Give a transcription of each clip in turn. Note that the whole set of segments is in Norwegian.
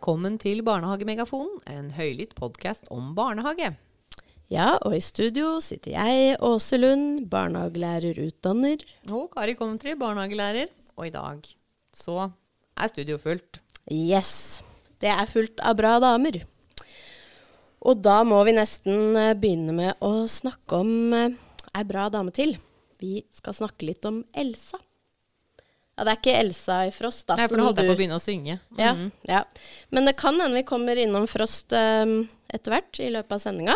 Velkommen til Barnehagemegafonen, en høylytt podkast om barnehage. Ja, og i studio sitter jeg, Åse Lund, barnehagelærerutdanner. Og Kari Commentry, barnehagelærer. Og i dag så er studio fullt. Yes. Det er fullt av bra damer. Og da må vi nesten eh, begynne med å snakke om eh, ei bra dame til. Vi skal snakke litt om Elsa. Ja, det er ikke Elsa i Frost, da. Nei, for nå holdt jeg på å begynne å synge. Ja, Mhm. ja. Men det kan hende vi kommer innom Frost eh, etter hvert i løpet av sendinga.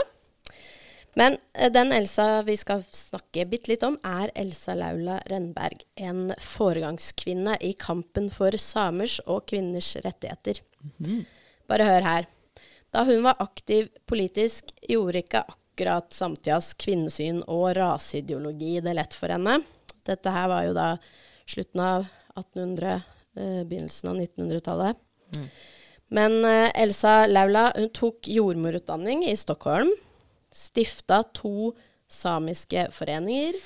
Men eh, den Elsa vi skal snakke bitte litt om, er Elsa Laula Rennberg. En foregangskvinne i kampen for samers og kvinners rettigheter. Bare hør her. Da hun var aktiv politisk, gjorde ikke akkurat samtidas kvinnesyn og raseideologi det lett for henne. Dette her var jo da slutten av 1800, eh, begynnelsen av 1900-tallet. Men eh, Elsa Laula hun tok jordmorutdanning i Stockholm. Stifta to samiske foreninger.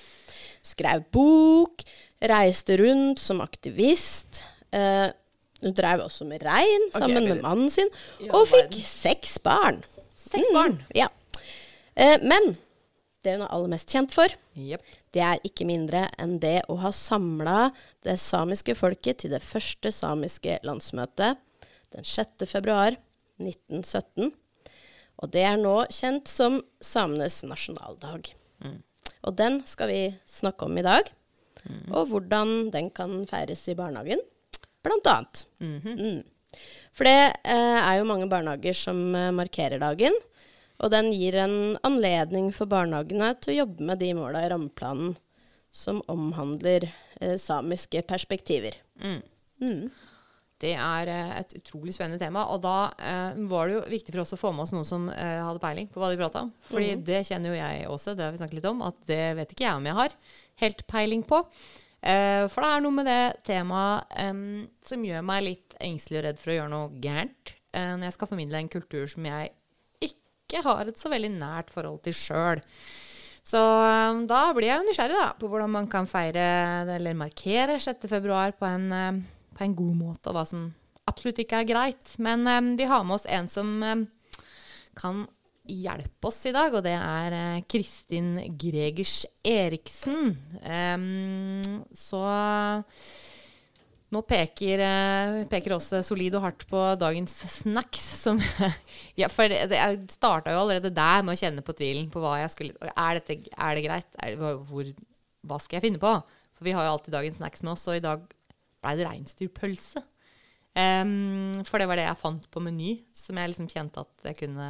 Skrev bok. Reiste rundt som aktivist. Eh, hun drev også med rein sammen okay, med mannen sin. Og fikk seks barn. Seks barn? Ja. Eh, men det hun er aller mest kjent for, Jepp. Det er ikke mindre enn det å ha samla det samiske folket til det første samiske landsmøtet den 6. februar 1917. Og det er nå kjent som samenes nasjonaldag. Og den skal vi snakke om i dag. Og hvordan den kan feires i barnehagen, blant annet. Mm. For det eh, er jo mange barnehager som eh, markerer dagen. Og den gir en anledning for barnehagene til å jobbe med de måla i rammeplanen som omhandler eh, samiske perspektiver. Det er eh, et utrolig spennende tema. Og da eh, var det jo viktig for oss å få med oss noen som eh, hadde peiling på hva de prata om. Fordi det kjenner jo jeg også, det har vi snakket litt om, at det vet ikke jeg om jeg har helt peiling på. Eh, for det er noe med det temaet em, som gjør meg litt engstelig og redd for å gjøre noe gærent eh, når jeg skal formidle en kultur som jeg ikke har et så veldig nært forhold til sjøl. Så um, da blir jeg jo nysgjerrig da, på hvordan man kan feire eller markere 6. februar på en, um, på en god måte, og hva som absolutt ikke er greit. Men um, vi har med oss en som kan hjelpe oss i dag, og det er eh, Kristin Gregers Eriksen. Så nå peker, eh, peker også solid og hardt på dagens snacks. Som, ja, for det, det, jeg starta jo allerede der med å kjenne på tvilen på hva jeg skulle Er, dette, er det greit? Er, det- hvor, hva skal jeg finne på? For vi har jo alltid dagens snacks med oss, og i dag blei det reinsdyrpølse. Um, for det var det jeg fant på Meny, som jeg liksom kjente at jeg kunne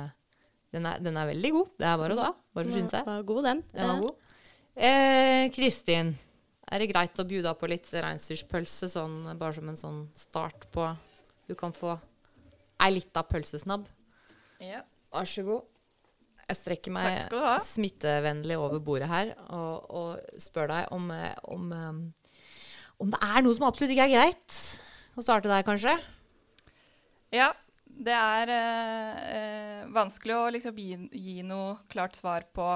Den er, den er veldig god. Det er bare å da. Bare forsyne seg. Var god, den. Den var god. Eh, Kristin, er det greit å bjuda på litt reinsdyrpølse, sånn, bare som en sånn start på Du kan få ei lita pølsesnabb. Ja. Vær så god. Jeg strekker meg smittevennlig over bordet her og, og spør deg om, om, eh, om det er noe som absolutt ikke er greit. Å starte der, kanskje? ja. Det er øh, vanskelig å liksom gi, gi noe klart svar på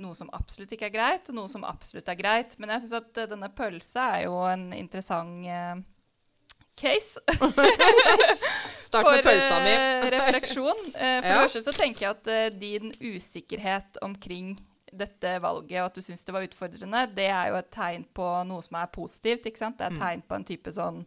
noe som absolutt ikke er greit, og noe som absolutt er greit. Men jeg syns at eh, denne pølsa er jo en interessant uh, case Start med pølsa mi. eh, refleksjon. Uh, for Ja. det første så tenker jeg at eh, din usikkerhet omkring dette valget, og at du syns det var utfordrende, det er jo et tegn på noe som er positivt. ikke sant? Det er et tegn på en type sånn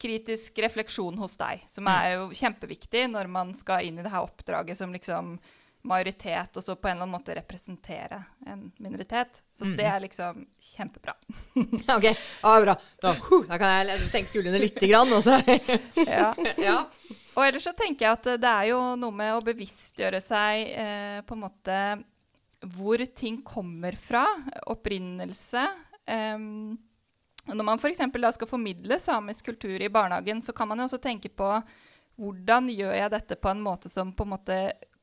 kritisk refleksjon hos deg, som er jo kjempeviktig når man skal inn i det her oppdraget som liksom majoritet, og så på en eller annen måte representere en minoritet. Så det er liksom kjempebra. Ok, ah, bra. Da, huh, da kan jeg senke skuldrene lite grann. Og så. Ja. ja. Og ellers så tenker jeg at eh, det er jo noe med å bevisstgjøre seg eh, på en måte hvor ting kommer fra, opprinnelse. Em, når man f.eks. da skal formidle samisk kultur i barnehagen, så kan man jo også tenke på hvordan gjør jeg dette på en måte som på en måte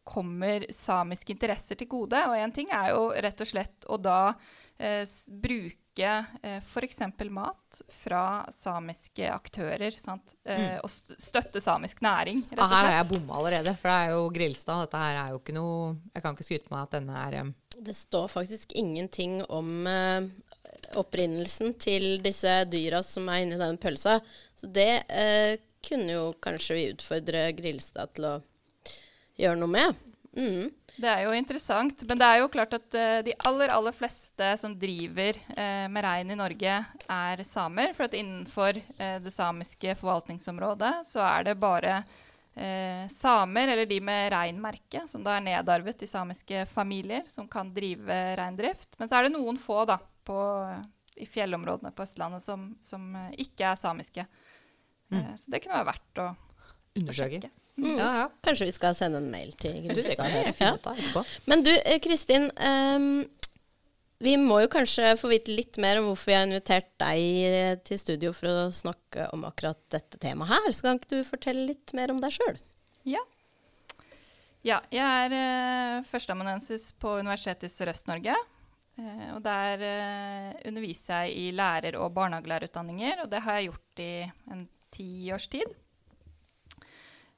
kommer samiske interesser til gode. Og én ting er jo rett og slett å da eh, bruke eh, f.eks. mat fra samiske aktører. Sant? Eh, Og støtte samisk næring, rett Ja, og her har jeg slett. bomma allerede, for det er jo Grilstad. Dette her er jo ikke noe Jeg kan ikke skryte meg at denne er em, Det står faktisk ingenting om eh, opprinnelsen til disse dyra som er inni den pølsa. Så det eh, kunne jo kanskje vi utfordre Grilstad til å gjøre noe med. Mm. Det er jo interessant, men det er jo klart at uh, de aller aller fleste som driver uh, med rein i Norge, er samer. For at innenfor uh, det samiske forvaltningsområdet så er det bare samer, eller de med reinmerke, som da er nedarvet i samiske familier, som kan drive reindrift. Men så er det noen få da, på, i fjellområdene på Østlandet som, som ikke er samiske. Mm. så det kunne være verdt å undersøke. Mm. Ja, ja. Kanskje vi skal sende en mail til Grimstad. Ja. Men du, eh, Kristin. Um, vi må jo kanskje få vite litt mer om hvorfor vi har invitert deg eh, til studio for å snakke om akkurat dette temaet her. Så kan ikke du fortelle litt mer om deg sjøl? Ja. ja. Jeg er uh, førsteamanuensis på Universitetet i Sørøst-Norge. Uh, og der uh, underviser jeg i lærer- og barnehagelærerutdanninger, og det har jeg gjort i en tiårs tid.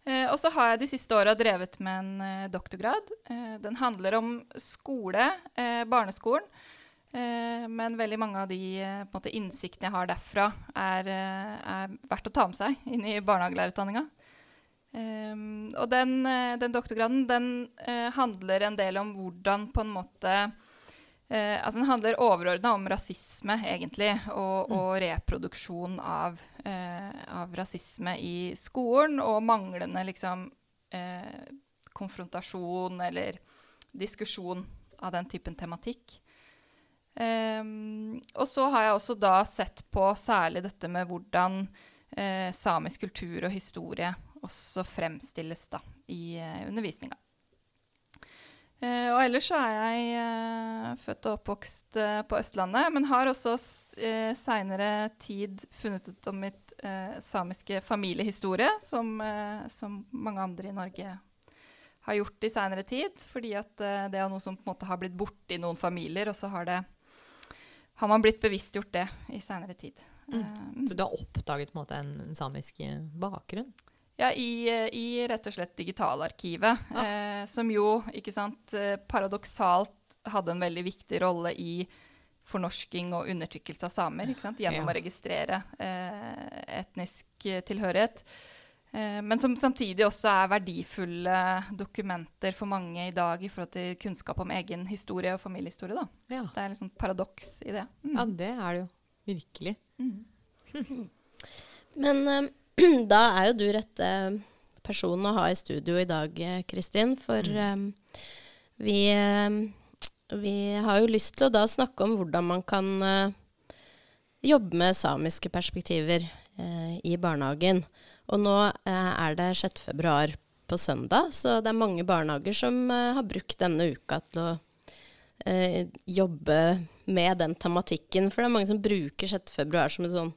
Eh, og så har jeg de siste åra drevet med en eh, doktorgrad. Eh, den handler om skole, barneskolen. Men veldig mange av de måte, innsiktene jeg har derfra, er, er, verdt å ta med seg inn i barnehagelærerutdanninga. og den, den, doktorgraden den handler en del om hvordan på en måte Eh, altså Den handler overordna om rasisme, egentlig, og, mm. og reproduksjon av, eh, av, rasisme i skolen, og manglende liksom eh, konfrontasjon eller diskusjon av den typen tematikk. Um, og så har jeg også da sett på særlig dette med hvordan eh, samisk kultur og historie også fremstilles da, i eh, undervisninga. Uh, og ellers så er jeg uh, født og oppvokst uh, på Østlandet, men har også uh, seinere tid funnet ut om mitt samiske familiehistorie, som, som, mange andre i Norge har gjort i seinere tid. Fordi at det er noe som på en måte har blitt borte i noen familier, og så har, det, har man blitt bevisstgjort det i seinere tid. Mm. Så du har oppdaget på en måte en samisk bakgrunn? Ja, i, i, rett og slett Digitalarkivet, ja. eh, som jo ikke sant, eh, paradoksalt hadde en veldig viktig rolle i fornorsking og undertrykkelse av samer, ikke sant, gjennom ja. å registrere eh, etnisk tilhørighet. Eh, men som samtidig også er verdifulle dokumenter for mange i dag i forhold til kunnskap om egen historie og familiehistorie. Da. Ja. Så det er liksom paradoks i det. Mm. Ja, det er det jo. Virkelig. Mm. Men da er jo du rette personen å ha i studio i dag, Kristin. For mm. um, vi, um, vi, har jo lyst til å da snakke om hvordan man kan uh, jobbe med samiske perspektiver uh, i barnehagen. Og nå uh, er det 6. februar på søndag, så det er mange barnehager som har brukt denne uka til å jobbe med den tematikken. For det er mange som bruker 6. februar som et sånn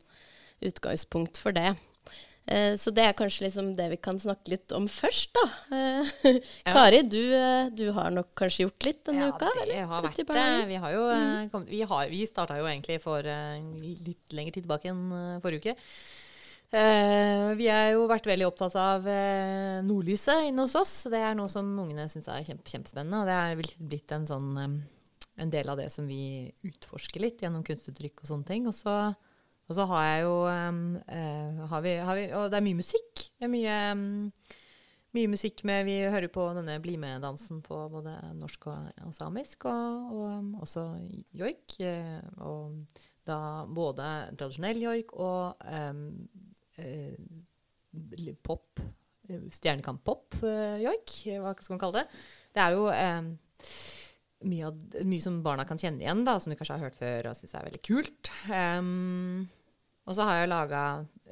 utgangspunkt for det. Eh, så det er kanskje liksom det vi kan snakke litt om først, da. Ja. Kari, du, eh, du, har nok kanskje gjort litt denne ja, uka? Ja, det har vært det. Vi har jo mm. Vi, har, vi starta jo egentlig for litt lengre tid tilbake enn forrige uke. Vi har jo vært veldig opptatt av nordlyset inne hos oss. Det er noe som ungene syns er kjempe, kjempespennende. Og det er blitt en, sånn, en del av det som vi utforsker litt gjennom kunstuttrykk og sånne ting. Og så og så har jeg jo uh, har vi, har vi, Og det er mye musikk. Det er mye, um, mye musikk med Vi hører på denne Bli med-dansen på både norsk og, og samisk, og, og um, også joik. Uh, og da både tradisjonell joik og um, uh, pop. Stjernekamp-pop-joik, hva skal man kalle det. Det er jo mye, mye, som barna kan kjenne igjen, da, som du kanskje har hørt før og syns er veldig kult. Um, og så har jeg laga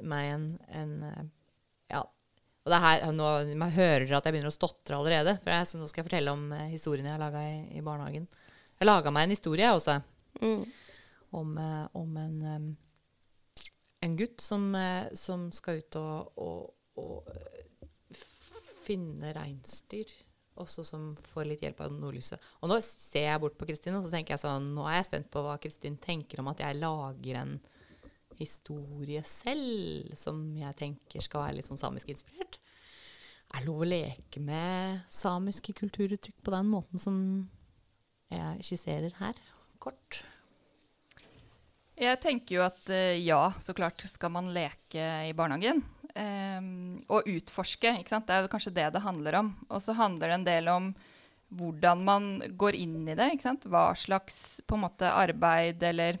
meg en, en, eh, Ja. Og det her, nå, Man hører at jeg begynner å stotre allerede. For jeg, nå skal jeg fortelle om uh, historien jeg har laga i, i, barnehagen. Jeg laga meg en historie, jeg også. Mm. Om, uh, om en, en, gutt som, som, skal ut og, og, og finne reinsdyr. Også som får litt hjelp av nordlyset. Og nå ser jeg bort på Kristin, og så tenker jeg sånn Nå er jeg spent på hva Kristin tenker om at jeg lager en historie selv, som jeg tenker skal være litt sånn samisk inspirert. Er det lov å leke med samiske kulturuttrykk på den måten som jeg skisserer her, kort? Jeg tenker jo at eh, ja, så klart skal man leke i barnehagen. Um, og utforske. ikke sant? Det er jo kanskje det det handler om. Og så handler det en del om hvordan man går inn i det. ikke sant? Hva slags på en måte arbeid eller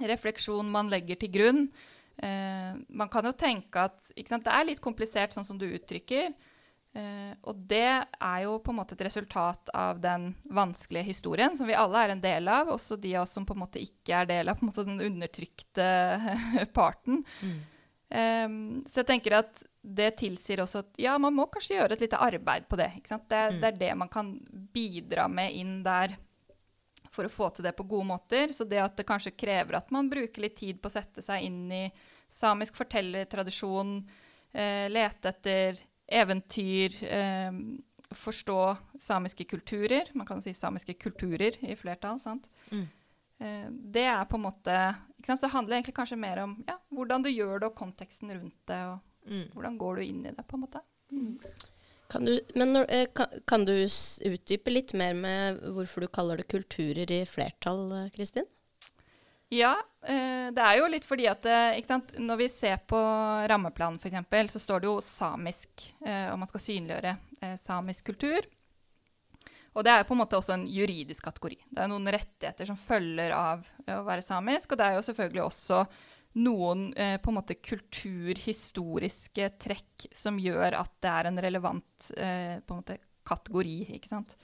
refleksjon man legger til grunn. Eh, man kan jo tenke at sant? det er litt komplisert, sånn som du uttrykker. Eh, og det er jo på en måte et resultat av den vanskelige historien som vi alle er en del av, også de av oss som på en måte ikke er del av måte den undertrykte parten. Mm. Eh, så jeg tenker at det tilsier også at ja, man må kanskje gjøre et lite arbeid på det. Det, mm. det, er det man kan bidra med inn der for å få til det på gode måter. Så det at det kanskje krever at man bruker litt tid på å sette seg inn i samisk fortellertradisjon, eh, lete etter eventyr, eh, forstå samiske kulturer. Man kan jo si samiske kulturer i flertall. sant? Mm. Eh, det er på en måte ikke sant? Så det handler egentlig kanskje mer om ja, hvordan du gjør det, og konteksten rundt det. og mm. Hvordan går du inn i det, på en måte. Mm. Kan du, men når, kan, kan, du utdype litt mer med hvorfor du kaller det kulturer i flertall, eh, Kristin? Ja, eh, det er jo litt fordi at sant, når vi ser på rammeplanen f.eks., så står det jo samisk, eh, og man skal synliggjøre samisk kultur. Og det er på en måte også en juridisk kategori. Det er noen rettigheter som følger av å være samisk, og det er jo selvfølgelig også noen eh, på en måte kulturhistoriske trekk som gjør at det er en relevant eh, på en måte kategori. ikke sant?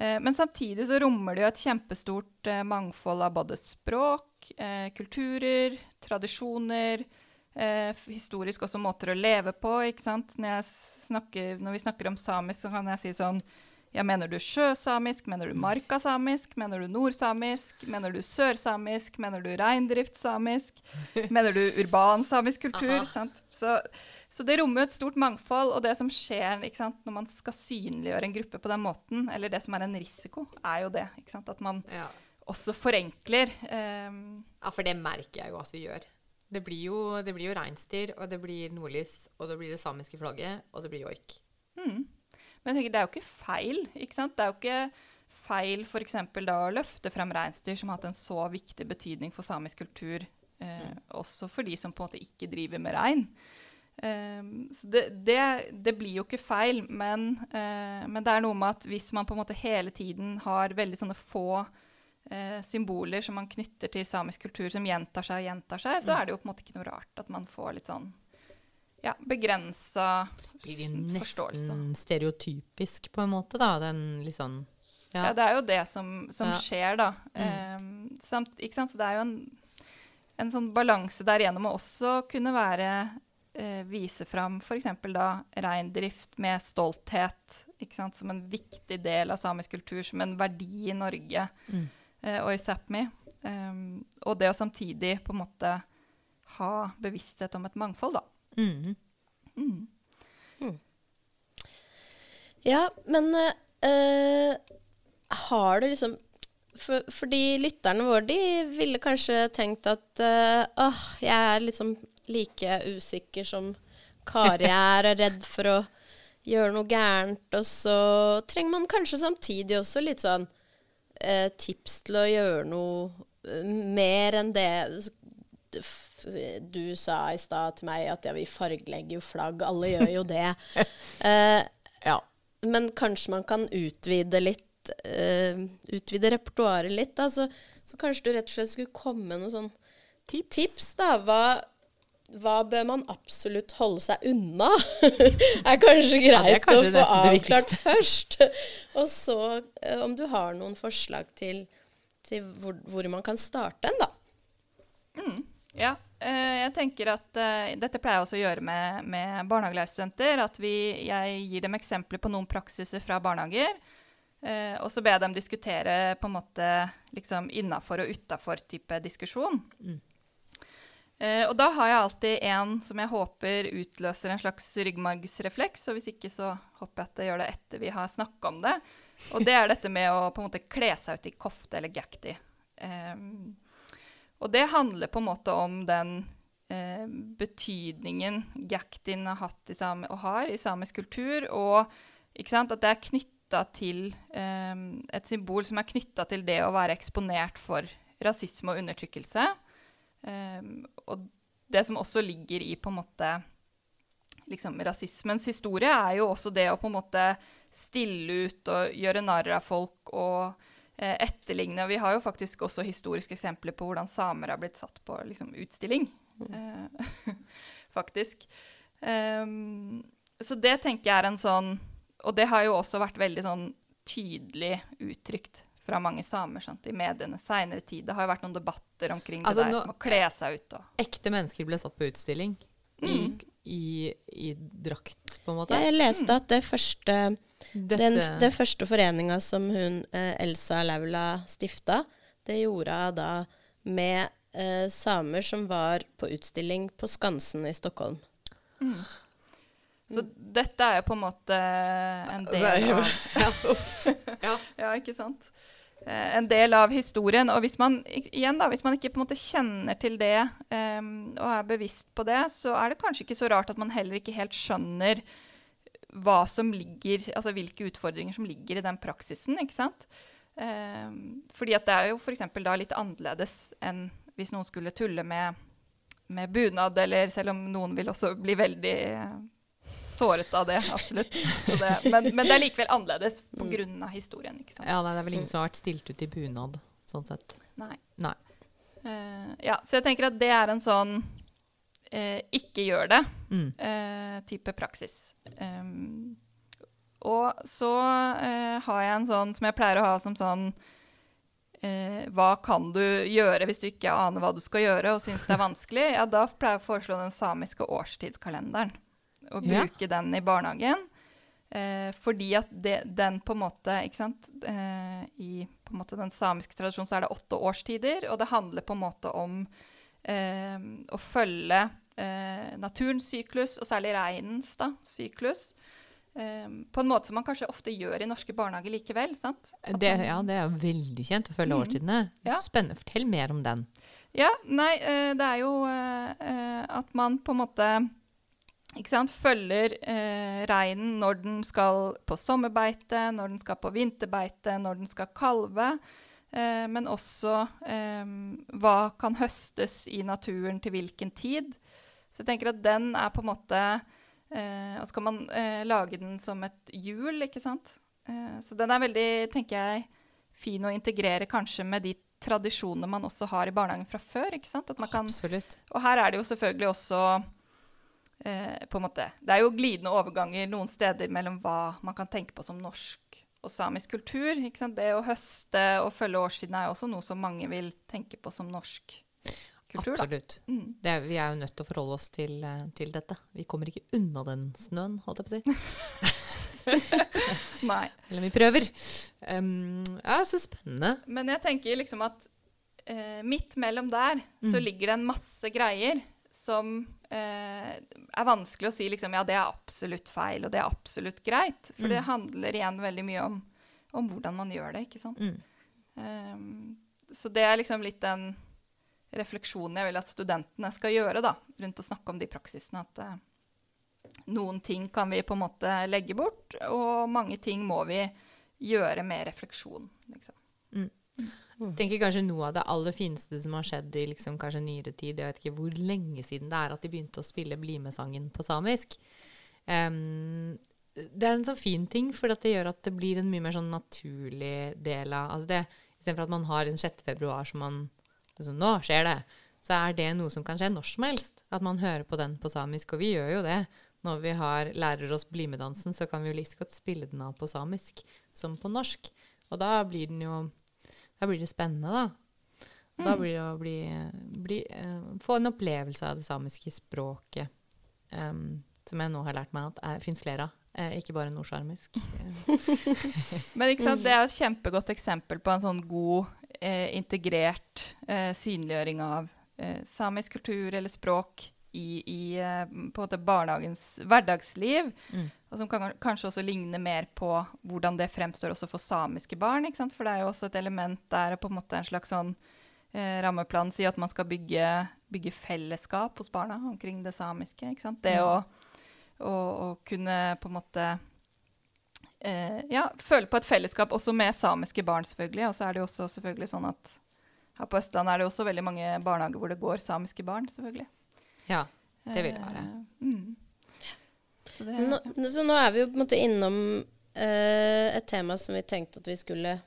Eh, men samtidig så rommer det jo et kjempestort eh, mangfold av både språk, eh, kulturer, tradisjoner, historisk også måter å leve på. ikke sant? Når, snakker, når vi snakker om samisk, så kan jeg si sånn ja, Mener du sjøsamisk? Mener du markasamisk? Mener du nordsamisk? Mener du sørsamisk? Mener du reindriftssamisk? Mener du urbansamisk kultur? Så, så, det rommer et stort mangfold. Og det som skjer sant, når man skal synliggjøre en gruppe på den måten, eller det som er en risiko, er jo det. At man ja. også forenkler. Um, ja, for det merker jeg jo at vi gjør. Det blir jo, det blir jo reinsdyr, og det blir nordlys, og det blir det samiske flagget, og det blir joik. Mm. Men tenker, det er jo ikke feil. ikke sant? Det er jo ikke feil f.eks. da å løfte frem reinsdyr, som har hatt en så viktig betydning for samisk kultur, eh, mm. også for de som på en måte ikke driver med rein. Um, så det, det, det, blir jo ikke feil, men, uh, men, det er noe med at hvis man på en måte hele tiden har veldig sånne få uh, symboler som man knytter til samisk kultur, som gjentar seg og gjentar seg, så mm. er det jo på en måte ikke noe rart at man får litt sånn ja, begrensa forståelse. Nesten stereotypisk, på en måte, da? Den liksom ja. ja. det er jo det som, som ja. skjer, da. Mm. Eh, samt, ikke sant? Så det er jo en, en sånn balanse der gjennom å også kunne være eh, Vise fram f.eks. da reindrift med stolthet ikke sant? som en viktig del av samisk kultur, som en verdi i Norge mm. eh, og i Sápmi. Um, og det å samtidig på en måte ha bevissthet om et mangfold, da. Mm. Mm. Ja, men uh, har du liksom for, Fordi lytterne våre de ville kanskje tenkt at uh, åh, jeg er liksom like usikker som Kari er, og redd for å gjøre noe gærent. Og så trenger man kanskje samtidig også litt sånn uh, tips til å gjøre noe mer enn det du sa i stad til meg at ja, vi fargelegger jo flagg. Alle gjør jo det. uh, ja. Men kanskje man kan utvide litt, uh, utvide repertoaret litt. Da. Så, så, kanskje du rett og slett skulle komme med noen sånn tips. tips da. Hva, hva bør man absolutt holde seg unna? er kanskje greit ja, er kanskje å få avklart først. Og så uh, om du har noen forslag til, til hvor, hvor, man kan starte en, da. Mm. Ja, eh, jeg tenker at uh, Dette pleier jeg også å gjøre med, med barnehagelærerstudenter. At vi, jeg gir dem eksempler på noen praksiser fra barnehager. Uh, og så ber jeg dem diskutere på en måte liksom innafor og utafor type diskusjon. Mm. Og da har jeg alltid en som jeg håper utløser en slags ryggmargsrefleks. Og hvis ikke, så håper jeg at det gjør det etter vi har snakka om det. Og det er dette med å på en måte kle seg ut i kofte eller gakti. Um, og det handler på en måte om den eh, betydningen Gaktin har hatt same, og har i samisk kultur, og sant, at det er knytta til eh, et symbol som er knytta til det å være eksponert for rasisme og undertrykkelse. Eh, og det som også ligger i på en måte liksom, rasismens historie, er jo også det å på en måte stille ut og gjøre narr av folk og etterligne. Vi har jo faktisk også historiske eksempler på hvordan samer har blitt satt på liksom, utstilling. Mm. Eh, faktisk. Um, så det tenker jeg er en sånn Og det har jo også vært veldig sånn tydelig uttrykt fra mange samer sant, i mediene seinere tid. Det har jo vært noen debatter omkring altså, det der med å kle seg ut. Og. Ekte mennesker ble satt på utstilling. I, i, i, drakt, på en måte? Jeg leste at det første, den, det første foreninga som hun, eh, Elsa Laula stifta, det gjorde hun da med eh, samer som var på utstilling på Skansen i Stockholm. Mm. Så dette er jo på en måte en del av ja, ja, ikke sant? Eh, en del av historien. Og hvis man, igjen da, hvis man ikke på en måte kjenner til det um, og er bevisst på det, så er det kanskje ikke så rart at man heller ikke helt skjønner hva som ligger, altså hvilke utfordringer som ligger i den praksisen. ikke sant? Um, fordi at det er jo f.eks. da litt annerledes enn hvis noen skulle tulle med, med bunad, eller selv om noen vil også bli veldig såret av det, absolutt. Det, men, men, det er likevel annerledes pga. Mm. historien. ikke sant? Ja, Det er vel ingen som har vært stilt ut i bunad, sånn sett. Nei. Nei. Uh, ja, så jeg tenker at det er en sånn uh, ikke gjør det mm. uh, praksis. Um, og så har jeg en sånn som jeg pleier å ha som sånn hva kan du gjøre hvis du ikke aner hva du skal gjøre og syns det er vanskelig? Ja, da pleier jeg å foreslå den samiske årstidskalenderen og bruke ja. den i barnehagen. Eh, fordi at det, den på en måte ikke sant, eh, I på en måte den samiske tradisjonen så er det åtte årstider, og det handler på en måte om eh, å følge eh, naturens syklus, og særlig reinens da, syklus. Eh, på en måte som man kanskje ofte gjør i norske barnehager likevel. sant? Det, ja, det er veldig kjent å følge mm, årstidene. Ja. Spennende. Fortell mer om den. Ja, nei, eh, det er jo at man på en måte følger eh, reinen når den skal på sommerbeite, når den skal på vinterbeite, når den skal kalve. Eh, men også eh, hva kan høstes i naturen til hvilken tid. Så jeg tenker at den er på en måte eh, Og så kan man eh, lage den som et hjul, ikke sant. Eh, så den er veldig, tenker jeg, fin å integrere kanskje med de tradisjonene man også har i barnehagen fra før. ikke sant? Kan. Og her er det jo selvfølgelig også eh, på en måte, Det er jo glidende overganger noen steder mellom hva man kan tenke på som norsk og samisk kultur. ikke sant? Det å høste og følge årstidene er jo også noe som mange vil tenke på som norsk kultur. Absolutt. Mm. Er, vi er jo nødt til å forholde oss til, eh, til, dette. Vi kommer ikke unna den snøen, holdt jeg på å si. Nei. Eller vi prøver. Um, ja, så spennende. Men jeg tenker liksom at eh, midt mellom der mm. så ligger det en masse greier som er vanskelig å si liksom, ja, det er absolutt feil, og det er absolutt greit. For mm. det handler igjen veldig mye om, om, hvordan man gjør det, ikke sant. Mm. Um, så det er liksom litt den refleksjonen jeg vil at studentene skal gjøre da, rundt å snakke om de praksisene. At uh, noen ting kan vi på en måte legge bort, og mange ting må vi gjøre med refleksjon. Liksom. Mm. Jeg tenker kanskje Noe av det aller fineste som har skjedd i liksom kanskje nyere tid Jeg vet ikke hvor lenge siden det er at de begynte å spille Bli med-sangen på samisk. Um, det er en sånn fin ting, for det gjør at det blir en mye mer sånn naturlig del av altså det, Istedenfor at man har en 6. februar som man liksom, Nå skjer det! Så er det noe som kan skje når som helst. At man hører på den på samisk. Og vi gjør jo det. Når vi har, lærer oss Bli med-dansen, så kan vi jo like godt spille den av på samisk som på norsk. Og da blir den jo da blir det spennende, da. Mm. Da blir det å bli, bli, uh, få en opplevelse av det samiske språket. Um, som jeg nå har lært meg at fins flere av. Eh, ikke bare nordsamisk. Men ikke sant, det er et kjempegodt eksempel på en sånn god, eh, integrert eh, synliggjøring av eh, samisk kultur eller språk i, i eh, barnehagens hverdagsliv. Mm. Og som kan kanskje også ligne mer på hvordan det fremstår også for samiske barn. ikke sant? For det er jo også et element der på en måte en slags sånn eh, rammeplan sier at man skal bygge, bygge, fellesskap hos barna omkring det samiske. ikke sant? Det mm. å, å, å, kunne på en måte eh, ja, føle på et fellesskap også med samiske barn, selvfølgelig. Og så er det jo også selvfølgelig sånn at her på Østlandet er det også veldig mange barnehager hvor det går samiske barn, selvfølgelig. Ja, det vil det være. Eh, mm. Så, det, Nå, så nå er vi jo på en måte innom eh, et tema som vi tenkte at vi skulle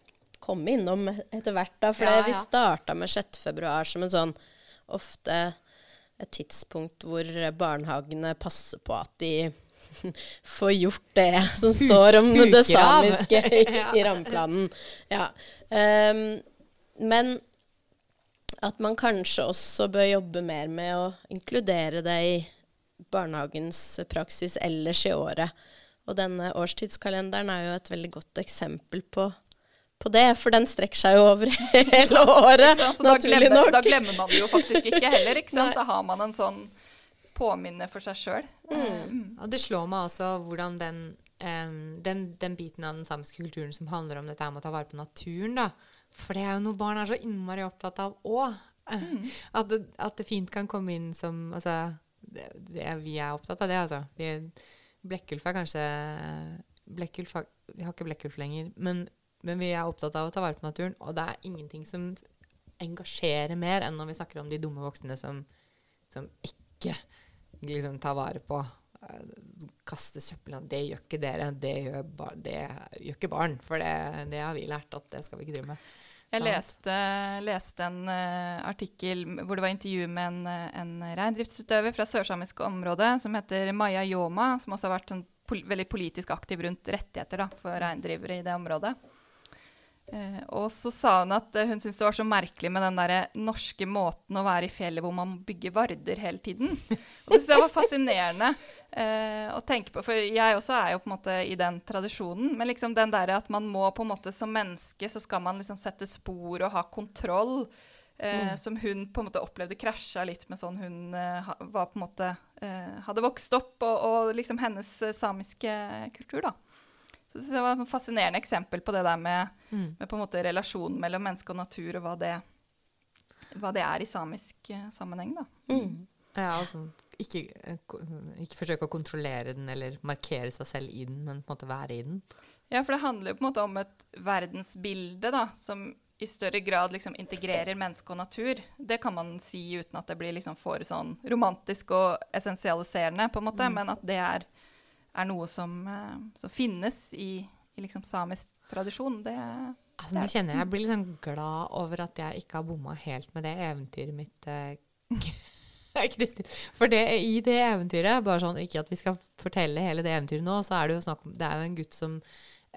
komme innom etter hvert. da, For Ja, vi ja. starta med 6. februar som en sånn ofte et tidspunkt hvor barnehagene passer på at de får gjort det som står om det samiske i rammeplanen. Ja. Um, men at man kanskje også bør jobbe mer med å inkludere det i barnehagens praksis ellers i året. Og denne årstidskalenderen er jo et veldig godt eksempel på, på det, for den strekker seg jo over hele året, Ja, naturlig glemmer, nok. da glemmer man det jo faktisk ikke heller. ikke sant? Nei. Da har man en sånn påminne for seg sjøl. Og det slår meg også hvordan den, em, den, den biten av den samiske kulturen som handler om dette med å ta vare på naturen, da. For det er jo noe barn er så innmari opptatt av òg. At, det, at det fint kan komme inn som Altså, det, det vi er opptatt av det, altså. Vi, Blekkulf er kanskje Blekkulf Vi har ikke blekkulf lenger, men, men vi er opptatt av å ta vare på naturen. Og det er ingenting som engasjerer mer enn når vi snakker om de dumme voksne som, som ikke liksom tar vare på Kaste søppel. Det gjør ikke dere. Det gjør, bar, det gjør ikke barn. For det, det har vi lært at det skal vi ikke drive med. Jeg leste, leste en uh, artikkel hvor det var intervju med en, eh, en reindriftsutøver fra sørsamisk område som heter Maya Yoma, som også har vært sånn pol veldig politisk aktiv rundt rettigheter da, for reindrivere i det området. Eh, og så sa hun at eh, hun syntes det var så merkelig med den der norske måten å være i fjellet hvor man bygger varder hele tiden. Og det jeg var fascinerende eh, å tenke på, for jeg også er jo på en måte i den tradisjonen. Men liksom den der at man må på en måte som menneske så skal man liksom sette spor og ha kontroll. Eh, Som hun på en måte opplevde krasja litt med sånn hun eh, var på en måte hadde vokst opp, og, og liksom hennes samiske kultur, da. Så det var et sånn fascinerende eksempel på det der med, med på en måte relasjonen mellom menneske og natur, og hva det, hva det er i samisk eh, sammenheng, da. Mm. Ja, altså, ikke, eh, ikke forsøke å kontrollere den eller markere seg selv i den, men på en måte være i den. Ja, for det handler jo på en måte om et verdensbilde da, som i større grad liksom integrerer menneske og natur. Det kan man si uten at det blir liksom for sånn romantisk og essensialiserende, på en måte, men at det er, er noe som, eh, som finnes i, i liksom samisk tradisjon. Det, Altså, nå kjenner jeg jeg blir sånn glad over at jeg ikke har bomma helt med det eventyret mitt, eh, Kristin. For det, i det eventyret, bare sånn ikke at vi skal fortelle hele det eventyret nå, så er det jo snakk om Det er jo en gutt som,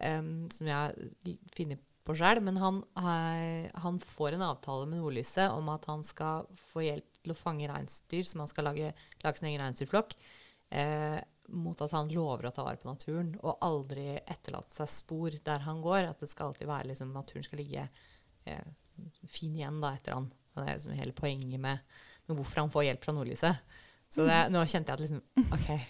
um, som jeg finner på sjøl, men han, er- han får en avtale med Nordlyset om at han skal få hjelp til å fange reinsdyr, som han skal lage, lage sin egen reinsdyrflokk. Eh, mot at han lover å ta vare på naturen og aldri etterlate seg spor der han går. At det skal alltid være liksom, naturen skal ligge eh, fin igjen da, etter han. Det er liksom hele poenget med, med hvorfor han får hjelp fra nordlyset. Så det, nå kjente jeg at liksom OK.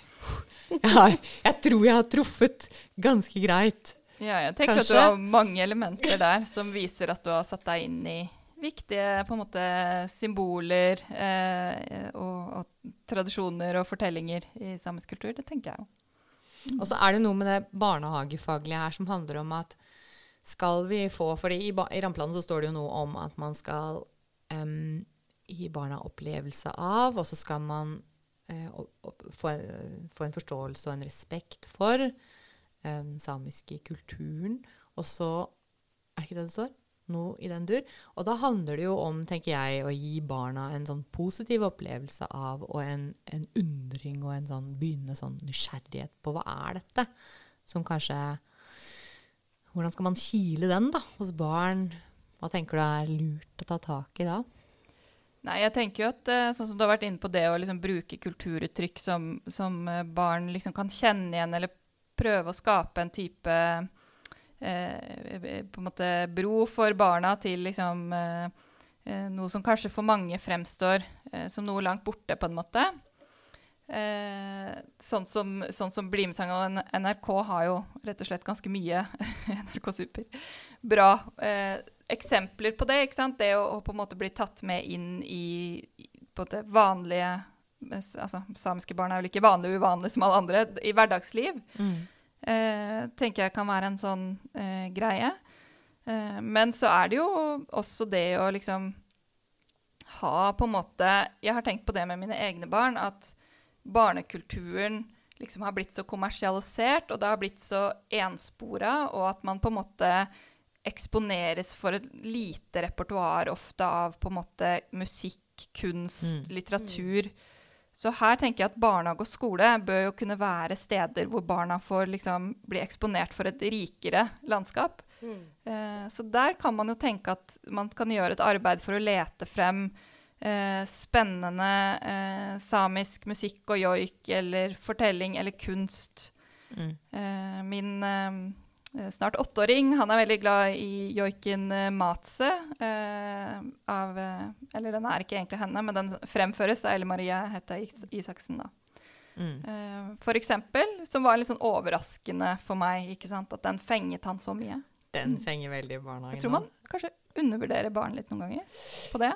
Jeg, har, jeg tror jeg har truffet ganske greit. ja, jeg tenker Kanskje. at du har mange elementer der som viser at du har satt deg inn i viktige måte symboler eh, og tradisjoner og fortellinger i samisk kultur. Det tenker jeg jo. Og så er det noe med det barnehagefaglige her som handler om at skal vi få For i, i rammeplanen så står det jo noe om at man skal um, gi barna opplevelse av, og så skal man uh, få, en- få en forståelse og en respekt for um, samiske kulturen. Og så Er det ikke det det står? Noe i den dur. Og da handler det jo om, tenker jeg, å gi barna en sånn positiv opplevelse av, og en, en undring og en sånn begynnende sånn nysgjerrighet på hva er dette? Som kanskje Hvordan skal man kile den da, hos barn? Hva tenker du er lurt å ta tak i da? Nei, jeg tenker jo at eh, sånn som du har vært inne på det å liksom bruke kulturuttrykk som, som eh, barn liksom kan kjenne igjen, eller prøve å skape en type på en måte bro for barna til liksom eh, eh, noe som kanskje for mange fremstår eh, som noe langt borte, på en måte. Eh, sånn som, sånn som Bli med sang og NRK har jo rett og slett ganske mye NRK Super. Bra eh, eksempler på det. ikke sant? Det å, å på en måte bli tatt med inn i, i på det vanlige altså Samiske barn er vel ikke vanlige og uvanlige som alle andre i hverdagsliv. Eh, tenker jeg kan være en sånn eh, greie. Eh, men så er det jo også det å liksom ha på en måte Jeg har tenkt på det med mine egne barn, at barnekulturen liksom har blitt så kommersialisert, og det har blitt så enspora, og at man på en måte eksponeres for et lite repertoar ofte av på en måte musikk, kunst, Mm. litteratur. Så her tenker jeg at barnehage og skole bør jo kunne være steder hvor barna får liksom bli eksponert for et rikere landskap. Eh, så der kan man jo tenke at man kan gjøre et arbeid for å lete frem eh, spennende eh, samisk musikk og joik eller fortelling eller kunst. Mm. Eh, min eh, snart åtteåring han er veldig glad i joiken eh, Matse. Eh, av, eh, eller den er ikke egentlig henne, men den fremføres av Elle Marie Hetta Is Isaksen. da. Mm. Eh, for eksempel, som var litt sånn overraskende for meg. ikke sant? At den fenget han så mye. Den fenger veldig barna. barnehagen. Jeg tror man kanskje undervurderer barn litt noen ganger på det.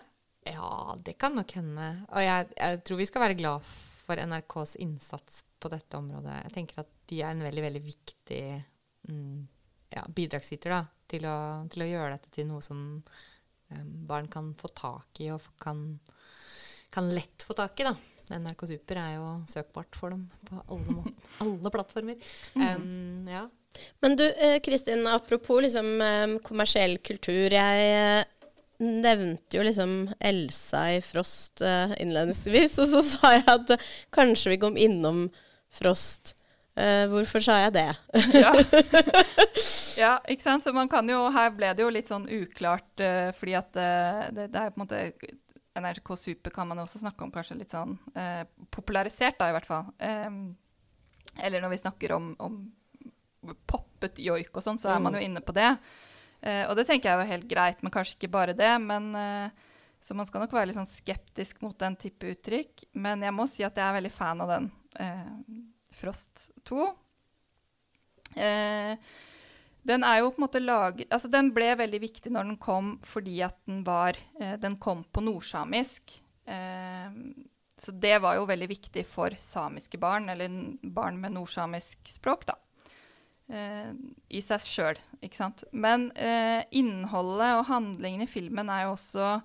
Ja, det kan nok hende. Og jeg, jeg tror vi skal være glad for NRKs innsats på dette området. Jeg tenker at de er en veldig, veldig viktig mm, ja, bidragsyter da, til, å, til å gjøre dette til noe som um, barn kan få tak i, og kan, kan lett få tak i. da. NRK Super er jo søkbart for dem på alle, måten, alle plattformer. Um, ja. Men du, eh, Kristin, apropos liksom kommersiell kultur. Jeg eh, nevnte jo liksom Elsa i Frost eh, innledningsvis, og så sa jeg at kanskje vi kom innom Frost. Eh, hvorfor sa jeg det? Ja. ja, ikke sant. Så man kan jo Her ble det jo litt sånn uklart, uh, fordi at eh, det, det er på en måte NRK Super kan man også snakke om kanskje litt sånn popularisert, da, i hvert fall. Um, eller når vi snakker om, om poppet joik og sånn, så er man jo inne på det. Uh, og det tenker jeg er helt greit, men kanskje ikke bare det. men... uh, så man skal nok være litt sånn skeptisk mot den type uttrykk. Men jeg må si at jeg er veldig fan av den eh, Frost 2. Eh, den er jo på en måte laget Altså, den ble veldig viktig når den kom fordi at den var eh, Den kom på nordsamisk. Eh, så det var jo veldig viktig for samiske barn, eller barn med nordsamisk språk, da. Eh, I seg sjøl, ikke sant. Men eh, innholdet og handlingen i filmen er jo også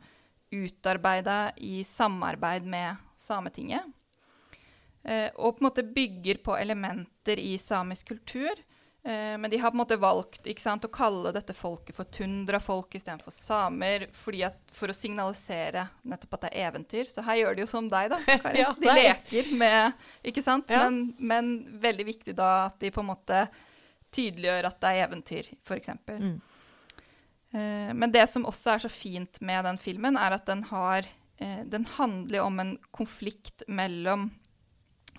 utarbeida i samarbeid med Sametinget. Eh, og på en måte bygger på elementer i samisk kultur. Eh, men de har på en måte valgt ikke sant, å kalle dette folket for tundrafolk istedenfor samer, fordi at, for å signalisere nettopp at det er eventyr. Så her gjør de jo som deg, da. Kari. Ja, de er- leker med Ikke sant? Ja. Men, men veldig viktig da at de på en måte tydeliggjør at det er eventyr, f.eks. Mm. Eh, men det som også er så fint med den filmen, er at den har Den handler om en konflikt mellom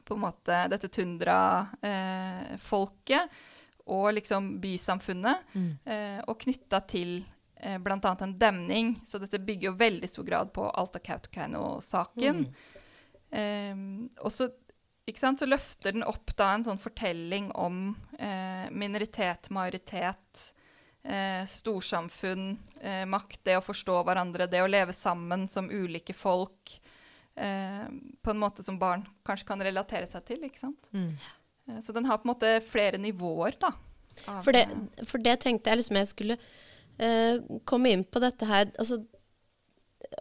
på en måte dette tundrafolket eh, og liksom bysamfunnet, Mm. eh, og knytta til eh, bl.a. en demning. Så dette bygger jo veldig stor grad på Alta-Kautokeino-saken. Eh, og så, sant, så løfter den opp da en sånn fortelling om eh, minoritet, majoritet, eh, storsamfunn, eh, makt, det å forstå hverandre, det å leve sammen som ulike folk. Eh, på en måte som barn kanskje kan relatere seg til. ikke sant? Mm. Eh, så den har på en måte flere nivåer, da. For det, eh, for det tenkte jeg liksom jeg skulle uh, komme inn på dette her. Altså,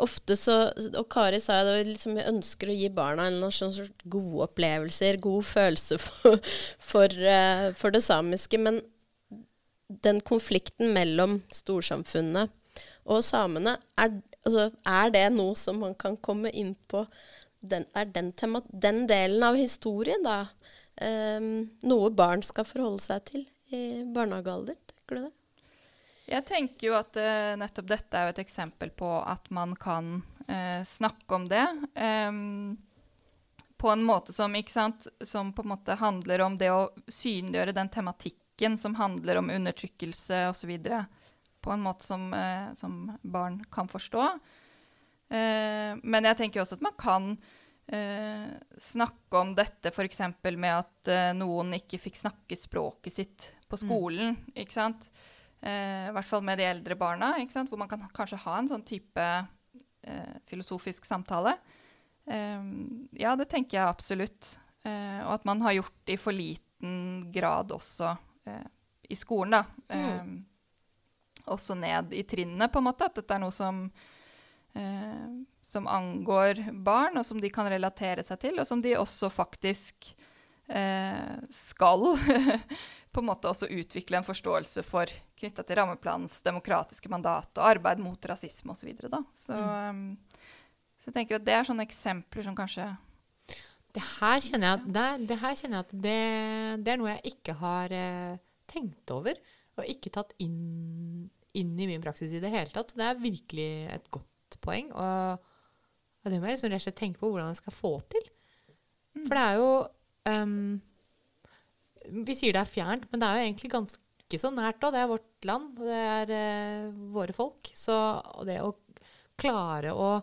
ofte så Og Kari sa jo det, liksom, jeg ønsker å gi barna en sånn sort gode opplevelser, god følelse for, for, uh, for det samiske. Men den konflikten mellom storsamfunnet og samene, er, altså, er det noe som man kan komme inn på? Den, er den, tema, den delen av historien, da, um, noe barn skal forholde seg til i barnehagealder? Tenker du det? Jeg tenker jo at uh, nettopp dette er jo et eksempel på at man kan uh, snakke om det. Um, på en måte som, sant, som på en måte handler om det å synliggjøre den tematikken som handler om undertrykkelse osv. På en måte som, eh, som barn kan forstå. Eh, men jeg tenker også at man kan eh, snakke om dette f.eks. med at eh, noen ikke fikk snakke språket sitt på skolen. ikke sant? Eh, I hvert fall med de eldre barna, ikke sant? hvor man kan kanskje ha en sånn type eh, filosofisk samtale. Ja, det tenker jeg absolutt. Eh, og at man har gjort det i for liten grad også eh, i skolen, da. Eh, Også ned i trinnene, på en måte. At dette er noe som eh, som angår barn, og som de kan relatere seg til, og som de også faktisk eh, skal på en måte også utvikle en forståelse for knytta til rammeplanens demokratiske mandat og arbeid mot rasisme osv. Så, så, mm. um, så jeg tenker at det er sånne eksempler som kanskje Det her kjenner jeg, det, det, her kjenner jeg at det, det, er noe jeg ikke har eh, tenkt over, og ikke tatt inn, inn, i min praksis i det hele tatt. Det er virkelig et godt poeng. Og, og det må jeg liksom rett og slett tenke på hvordan jeg skal få til. Mm. For det er jo um, Vi sier det er fjernt, men det er jo egentlig ganske så nært òg. Det er vårt land, det er uh, våre folk. Så det å klare å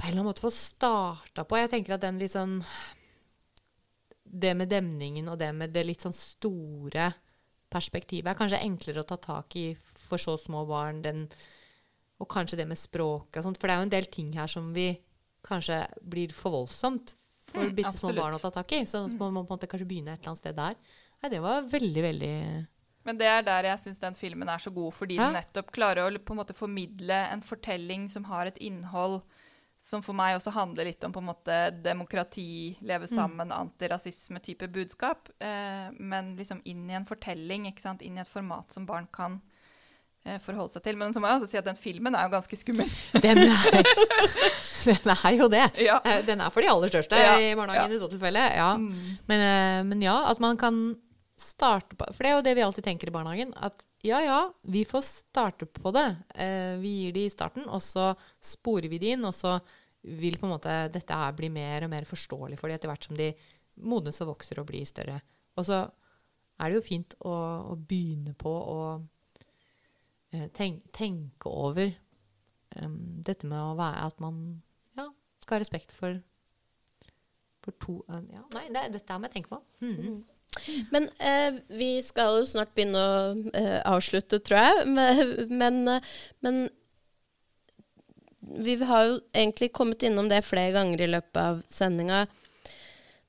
på en eller annen måte få starta på Jeg tenker at den litt sånn Det med demningen og det med det litt sånn store perspektivet er kanskje enklere å ta tak i for så små barn. Den, og kanskje det med språket og sånt. For det er jo en del ting her som vi kanskje blir for voldsomt for mm, bitte små barn å ta tak i. Så mm. man må på en måte kanskje begynne et eller annet sted der. Nei, det var veldig, veldig men det er der jeg syns den filmen er så god, fordi ja? den nettopp klarer å på en måte formidle en fortelling som har et innhold som for meg også handler litt om på en måte demokrati, leve mm. sammen, mm. antirasisme-type budskap. Eh, men liksom inn i en fortelling, ikke sant? inn i et format som barn kan eh, forholde seg til. Men så må jeg også si at den filmen er jo ganske skummel. Den er, den er jo det. Ja. Eh, den er for de aller største ja. i barnehagen ja. i så tilfelle. Ja. Mm. Men, eh, men, ja, at man kan starte på For det er jo det vi alltid tenker i barnehagen. At ja, ja, vi får starte på det. Eh, vi gir de i starten, og så sporer vi de inn, og så vil på en måte dette her bli mer og mer forståelig for de etter hvert som de modnes og vokser og blir større. Og så er det jo fint å, å begynne på å eh, tenk, tenke over um, dette med å være At man ja, skal ha respekt for, for to uh, ja, Nei, det, dette må jeg tenke på. Mm -hmm. Men eh, vi skal jo snart begynne å eh, avslutte, tror jeg. Men, men, vi har jo egentlig kommet innom det flere ganger i løpet av sendinga.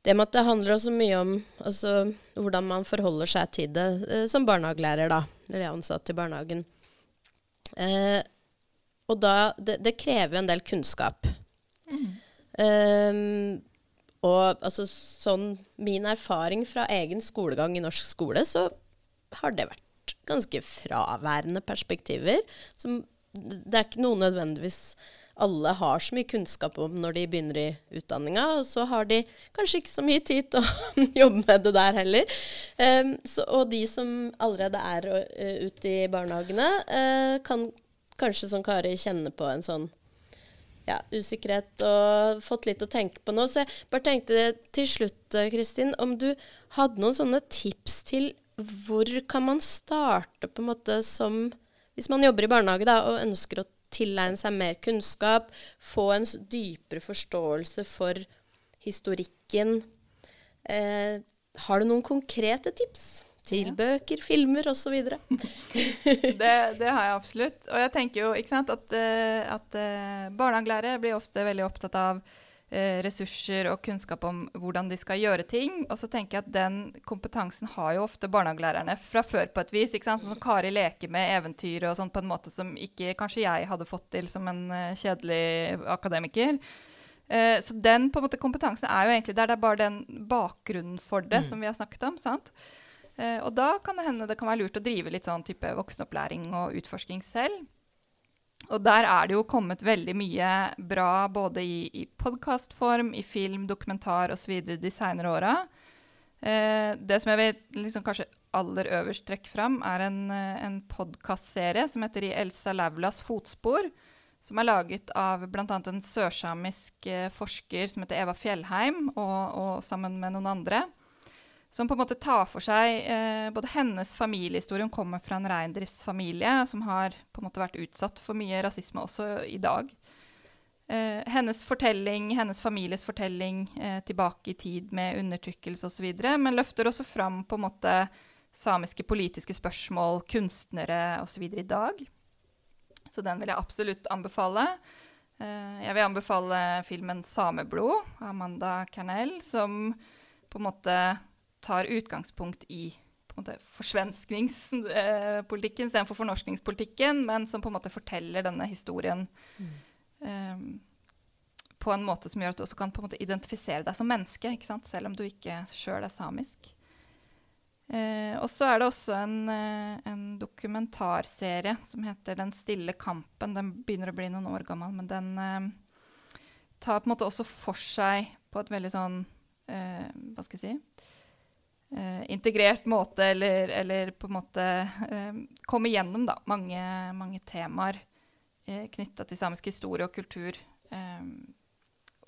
Det med at det handler også mye om altså, hvordan man forholder seg til det eh, som barnehagelærer, da. Eller ansatt i barnehagen. Eh, og da det, det, krever jo en del kunnskap. Mm. Og altså, sånn min erfaring fra egen skolegang i norsk skole, så har det vært ganske fraværende perspektiver. Som det er ikke noe nødvendigvis alle har så mye kunnskap om når de begynner i utdanninga, og så har de kanskje ikke så mye tid til å jobbe med det der heller. Um, så, og de som allerede er uh, ute i barnehagene, uh, kan kanskje som Kari kjenne på en sånn ja, usikkerhet og fått litt å tenke på nå. Så jeg bare tenkte til slutt, eh, Kristin, om du hadde noen sånne tips til hvor kan man starte på en måte som Hvis man jobber i barnehage da, og ønsker å tilegne seg mer kunnskap, få en dypere forståelse for historikken. Eh, har du noen konkrete tips? Til bøker, filmer osv. det, det har jeg absolutt. Og jeg tenker jo sant, at, eh, at uh, barnehagelærere blir ofte veldig opptatt av uh, ressurser og kunnskap om hvordan de skal gjøre ting. Og så tenker jeg at den kompetansen har jo ofte barnehagelærerne fra før på et vis. ikke sant? Sånn som Kari leker med eventyr og sånn på en måte som ikke kanskje jeg hadde fått til som en kjedelig akademiker. så den på en måte kompetansen er jo egentlig der. Det er bare den bakgrunnen for det mm. som vi har snakket om. sant? Eh, og da kan det hende det kan være lurt å drive litt sånn type voksenopplæring og utforsking selv. Og der er det jo kommet veldig mye bra både i, i podkastform, i film, dokumentar osv. de seinere åra. Eh, det som jeg vil liksom kanskje aller øverst trekke fram, er en, eh, en podkastserie som heter I Elsa Laulas fotspor. Som er laget av bl.a. en sørsamisk eh, forsker som heter Eva Fjellheim, og, og sammen med noen andre som på en måte tar for seg eh, både hennes familiehistorie Hun kommer fra en reindriftsfamilie som har på en måte vært utsatt for mye rasisme også i dag. Eh, hennes fortelling, hennes families fortelling eh, tilbake i tid med undertrykkelse osv. Men løfter også fram på en måte samiske politiske spørsmål, kunstnere osv. i dag. Så den vil jeg absolutt anbefale. Eh, jeg vil anbefale filmen 'Sameblod' av Amanda Canel, som på en måte tar utgangspunkt i måte forsvenskningspolitikken istedenfor fornorskningspolitikken, men som på en måte forteller denne historien mm. um, på en måte som gjør at du også kan på en måte identifisere deg som menneske, selv om du ikke sjøl er samisk. Eh, og så er det også en, eh, en, dokumentarserie som heter 'Den stille kampen'. Den begynner å bli noen år gammel, men den eh, tar på en måte også for seg på et veldig sånn eh, Hva skal jeg si eh, Integrert måte, eller, eller, på en måte eh, komme gjennom da, mange, mange temaer eh, knytta til samisk historie og kultur.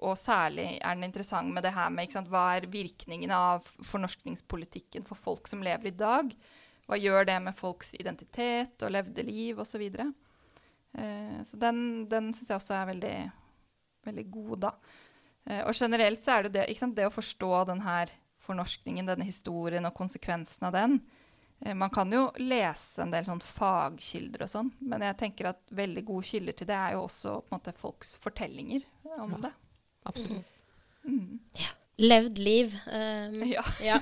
og særlig er den interessant med det her med sant, hva er virkningene av fornorskningspolitikken for folk som lever i dag. Hva gjør det med folks identitet og levde liv osv. Så, videre. uh, så den, den syns jeg også er veldig, veldig god, da. Eh, og generelt så er det det, sant, det å forstå den her fornorskningen, denne historien og konsekvensen av den. Uh, man kan jo lese en del sånn fagkilder og sånn, men jeg tenker at veldig gode kilder til det er jo også på en måte, folks fortellinger om ja. det. Absolutt. Mm. Ja. Levd liv. Um, ja. ja.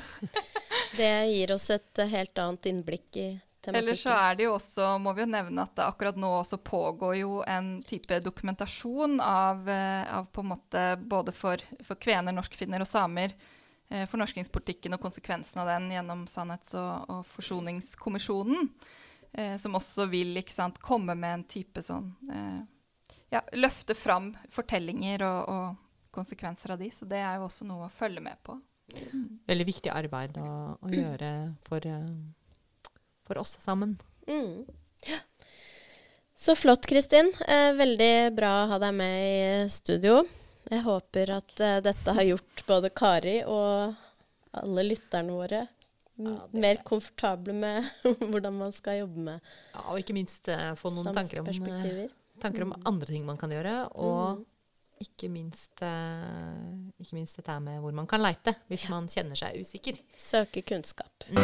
Det gir oss et helt annet innblikk i tematikken. Ellers så er det jo også, må vi jo nevne at det akkurat nå også pågår jo en type dokumentasjon av, eh, av på en måte både for, for kvener, norskfinner og samer. Eh, fornorskingspolitikken og konsekvensen av den gjennom Sannhets- og, og forsoningskommisjonen. Eh, som også vil sant, komme med en type sånn eh, ja, Løfte fram fortellinger og, og konsekvenser av de. Så det er jo også noe å følge med på. Mm. Veldig viktig arbeid å, å gjøre for, uh, for, oss sammen. Mm. Ja. Så flott, Kristin. Eh, veldig bra å ha deg med i studio. Jeg håper at uh, dette har gjort både Kari og alle lytterne våre ja, mer komfortable med hvordan man skal jobbe med Ja, Og ikke minst uh, få noen tanker om, tanker om, andre ting man kan gjøre. Og mm ikke minst, uh, ikke minst, dette med hvor man kan leite hvis ja. man kjenner seg usikker. Søke kunnskap. Mm.